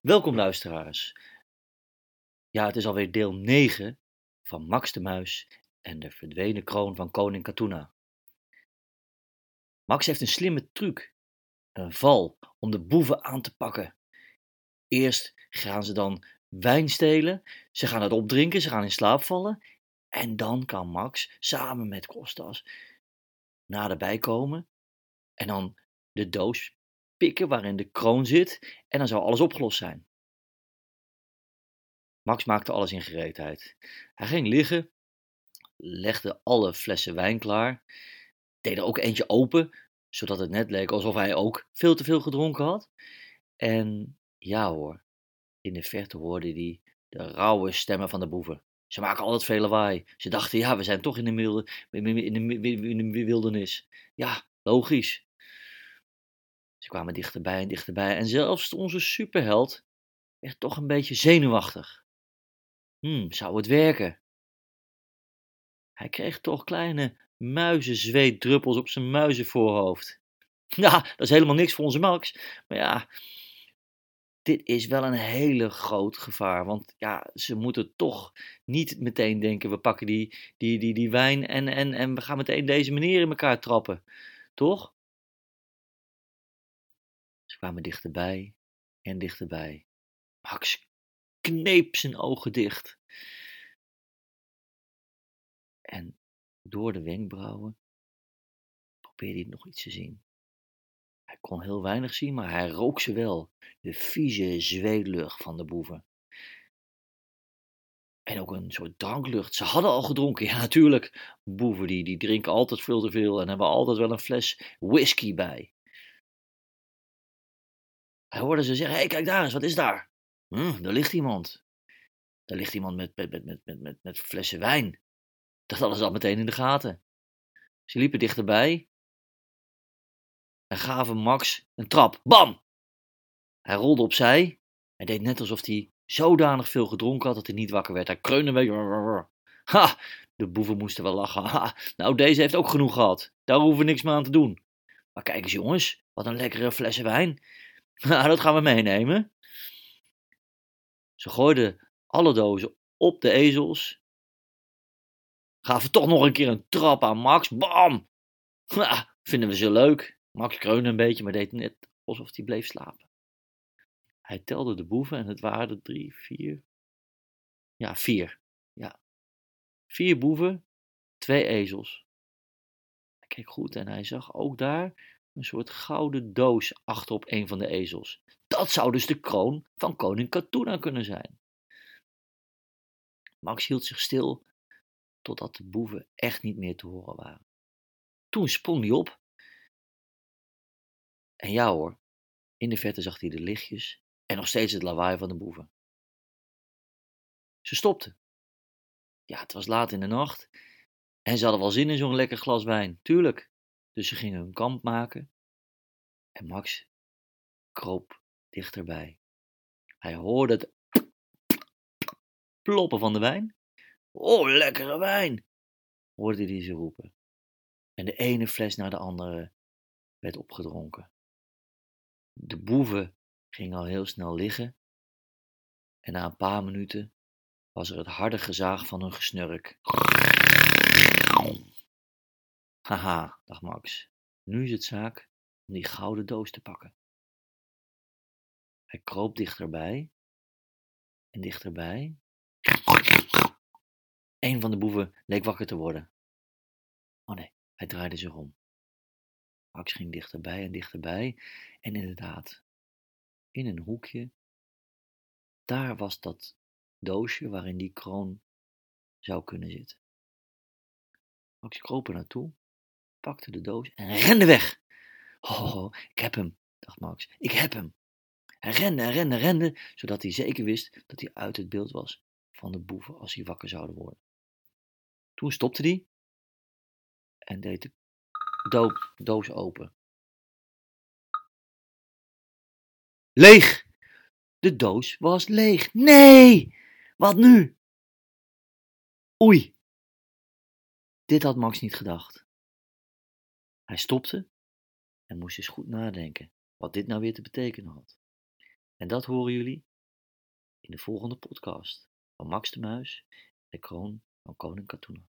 Welkom luisteraars. Ja, het is alweer deel 9 van Max de Muis en de verdwenen kroon van koning Katuna. Max heeft een slimme truc, een val om de boeven aan te pakken. Eerst gaan ze dan wijn stelen, ze gaan het opdrinken, ze gaan in slaap vallen en dan kan Max samen met Kostas naderbij komen en dan de doos pikken waarin de kroon zit en dan zou alles opgelost zijn. Max maakte alles in gereedheid. Hij ging liggen, legde alle flessen wijn klaar, deed er ook eentje open, zodat het net leek alsof hij ook veel te veel gedronken had. En ja hoor, in de verte hoorde hij de rauwe stemmen van de boeven. Ze maken altijd veel lawaai. Ze dachten, ja, we zijn toch in de, milde, in de wildernis. Ja, logisch. Ze kwamen dichterbij en dichterbij en zelfs onze superheld werd toch een beetje zenuwachtig. Hmm, zou het werken? Hij kreeg toch kleine muizenzweetdruppels op zijn muizenvoorhoofd. Ja, dat is helemaal niks voor onze Max. Maar ja, dit is wel een hele groot gevaar. Want ja, ze moeten toch niet meteen denken: we pakken die, die, die, die wijn en, en, en we gaan meteen deze meneer in elkaar trappen. Toch? Kwamen dichterbij en dichterbij. Max kneep zijn ogen dicht. En door de wenkbrauwen probeerde hij nog iets te zien. Hij kon heel weinig zien, maar hij rook ze wel. De vieze zweetlucht van de boeven. En ook een soort dranklucht. Ze hadden al gedronken. Ja, natuurlijk. Boeven die, die drinken altijd veel te veel en hebben altijd wel een fles whisky bij. Hij hoorde ze zeggen: Hé, hey, kijk daar eens, wat is daar? Hm, daar ligt iemand. Daar ligt iemand met, met, met, met, met, flessen wijn. Dat hadden ze al meteen in de gaten. Ze liepen dichterbij en gaven Max een trap. Bam! Hij rolde opzij. Hij deed net alsof hij zodanig veel gedronken had dat hij niet wakker werd. Hij kreunde een beetje. Ha! De boeven moesten wel lachen. Nou, deze heeft ook genoeg gehad. Daar hoeven we niks meer aan te doen. Maar kijk eens, jongens. Wat een lekkere flessen wijn. Nou, dat gaan we meenemen. Ze gooiden alle dozen op de ezels. Gaven toch nog een keer een trap aan Max. Bam! Ha, vinden we ze leuk. Max kreunde een beetje, maar deed net alsof hij bleef slapen. Hij telde de boeven en het waren er drie, vier. Ja, vier. Ja. Vier boeven, twee ezels. Hij keek goed en hij zag ook daar een soort gouden doos achterop een van de ezels. Dat zou dus de kroon van koning Katuna kunnen zijn. Max hield zich stil totdat de boeven echt niet meer te horen waren. Toen sprong hij op. En ja hoor, in de verte zag hij de lichtjes en nog steeds het lawaai van de boeven. Ze stopten. Ja, het was laat in de nacht en ze hadden wel zin in zo'n lekker glas wijn, tuurlijk. Dus ze gingen hun kamp maken en Max kroop dichterbij. Hij hoorde het ploppen van de wijn. Oh, lekkere wijn, hoorde hij ze roepen. En de ene fles naar de andere werd opgedronken. De boeven gingen al heel snel liggen en na een paar minuten was er het harde gezaag van hun gesnurk. Haha, dacht Max, nu is het zaak om die gouden doos te pakken. Hij kroop dichterbij en dichterbij. Een van de boeven leek wakker te worden. Oh nee, hij draaide zich om. Max ging dichterbij en dichterbij en inderdaad, in een hoekje, daar was dat doosje waarin die kroon zou kunnen zitten. Max kroop er naartoe, pakte de doos en rende weg. Oh, ik heb hem, dacht Max, ik heb hem. Hij rende en rende en rende, zodat hij zeker wist dat hij uit het beeld was van de boeven als hij wakker zouden worden. Toen stopte hij en deed de doos open. Leeg! De doos was leeg. Nee! Wat nu? Oei! Dit had Max niet gedacht. Hij stopte en moest eens goed nadenken wat dit nou weer te betekenen had. En dat horen jullie in de volgende podcast van Max de Muis, de kroon van koning Katoen.